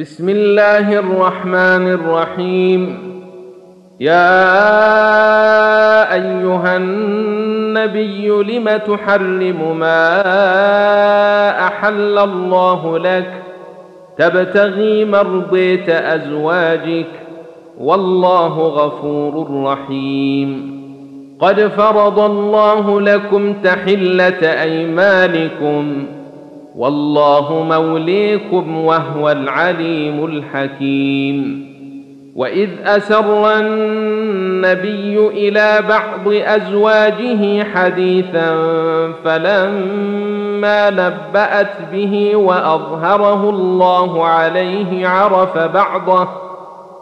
بسم الله الرحمن الرحيم. يا أيها النبي لم تحرم ما أحل الله لك؟ تبتغي مرضيه أزواجك. والله غفور رحيم. قد فرض الله لكم تحلة أيمانكم. والله موليكم وهو العليم الحكيم. وإذ أسر النبي إلى بعض أزواجه حديثا فلما نبأت به وأظهره الله عليه عرف بعضه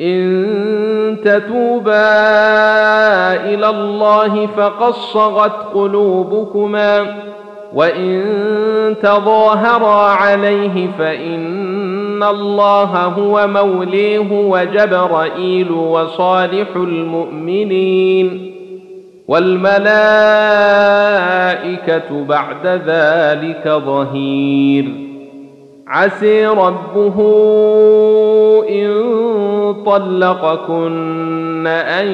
إن تتوبا إلى الله فقد صغت قلوبكما وإن تظاهرا عليه فإن الله هو موليه وجبرائيل وصالح المؤمنين والملائكة بعد ذلك ظهير عسي ربه إن طلقكن أن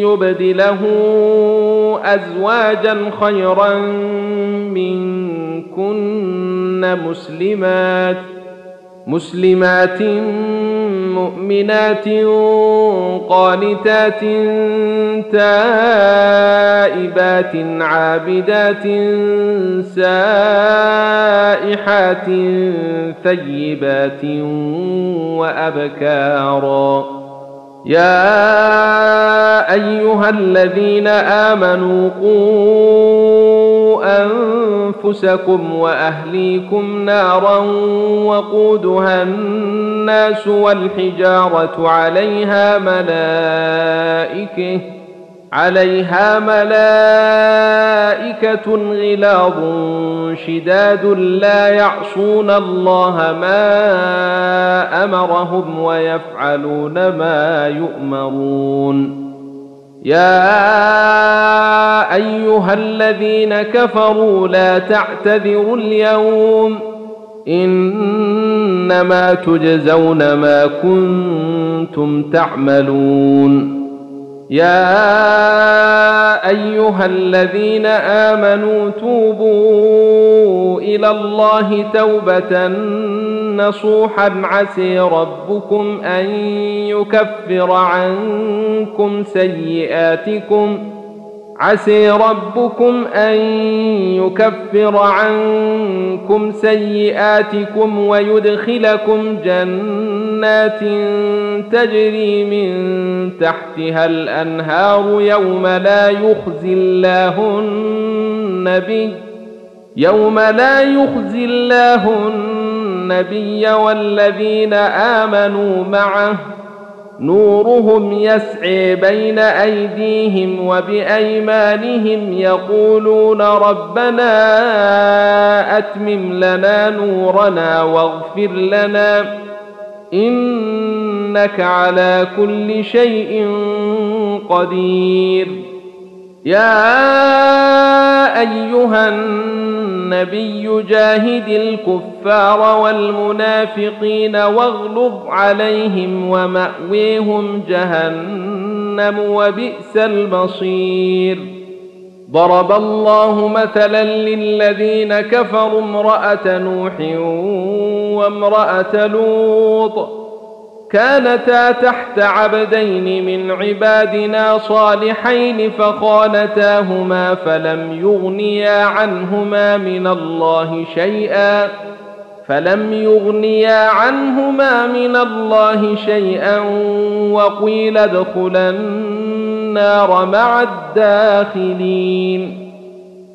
يبدله أزواجا خيرا منكن مسلمات مسلمات مؤمنات قانتات تائبات عابدات سائحات ثيبات وابكارا يا أيها الذين آمنوا قوا أنفسكم وأهليكم نارا وقودها الناس والحجارة عليها ملائكة عليها ملائكة غلاظ شداد لا يعصون الله ما أمرهم ويفعلون ما يؤمرون يا أيها الذين كفروا لا تعتذروا اليوم إنما تجزون ما كنتم تعملون يا أيها الذين آمنوا توبوا إلى الله توبة نصوحا عسي ربكم أن يكفر عنكم سيئاتكم. عسي ربكم أن يكفر عنكم سيئاتكم ويدخلكم جنات تجري من تحتها الأنهار يوم لا يخزي الله النبي يوم لا يخزي الله النبي. والذين آمنوا معه نورهم يسعي بين أيديهم وبأيمانهم يقولون ربنا أتمم لنا نورنا واغفر لنا إنك على كل شيء قدير. يا أيها النبي جاهد الكفار والمنافقين واغلظ عليهم ومأويهم جهنم وبئس المصير. ضرب الله مثلا للذين كفروا امرأة نوح وامرأة لوط. كانتا تحت عبدين من عبادنا صالحين فخانتاهما فلم يغنيا عنهما من الله شيئا فلم يغنيا عنهما من الله شيئا وقيل ادخلا النار مع الداخلين.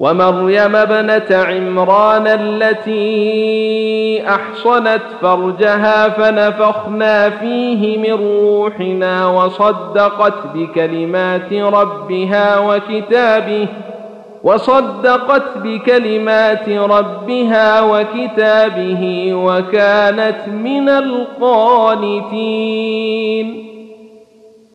ومريم ابنة عمران التي أحصنت فرجها فنفخنا فيه من روحنا وصدقت بكلمات ربها وكتابه وصدقت بكلمات ربها وكتابه وكانت من القانتين.